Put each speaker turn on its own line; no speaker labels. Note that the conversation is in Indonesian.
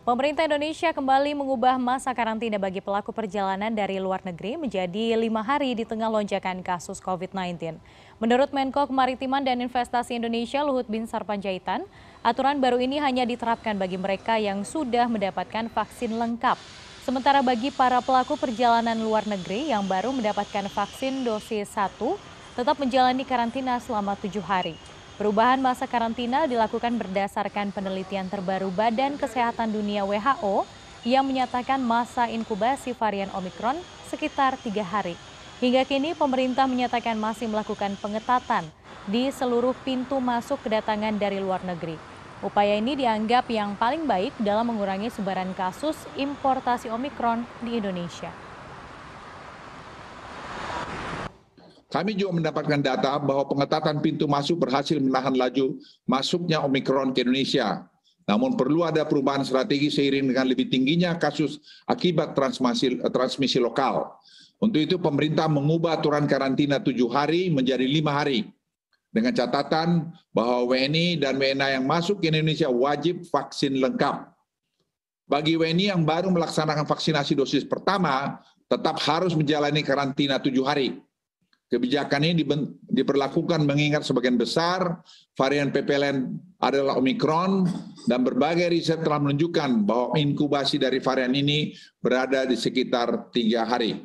Pemerintah Indonesia kembali mengubah masa karantina bagi pelaku perjalanan dari luar negeri menjadi lima hari di tengah lonjakan kasus COVID-19. Menurut Menko Kemaritiman dan Investasi Indonesia Luhut Bin Sarpanjaitan, aturan baru ini hanya diterapkan bagi mereka yang sudah mendapatkan vaksin lengkap. Sementara bagi para pelaku perjalanan luar negeri yang baru mendapatkan vaksin dosis 1, tetap menjalani karantina selama tujuh hari. Perubahan masa karantina dilakukan berdasarkan penelitian terbaru Badan Kesehatan Dunia WHO yang menyatakan masa inkubasi varian Omikron sekitar tiga hari. Hingga kini pemerintah menyatakan masih melakukan pengetatan di seluruh pintu masuk kedatangan dari luar negeri. Upaya ini dianggap yang paling baik dalam mengurangi sebaran kasus importasi Omikron di Indonesia.
Kami juga mendapatkan data bahwa pengetatan pintu masuk berhasil menahan laju masuknya Omikron ke Indonesia. Namun perlu ada perubahan strategi seiring dengan lebih tingginya kasus akibat transmisi, transmisi lokal. Untuk itu pemerintah mengubah aturan karantina tujuh hari menjadi lima hari. Dengan catatan bahwa WNI dan WNA yang masuk ke Indonesia wajib vaksin lengkap. Bagi WNI yang baru melaksanakan vaksinasi dosis pertama, tetap harus menjalani karantina tujuh hari Kebijakan ini diperlakukan mengingat sebagian besar varian PPLN adalah Omikron dan berbagai riset telah menunjukkan bahwa inkubasi dari varian ini berada di sekitar tiga hari.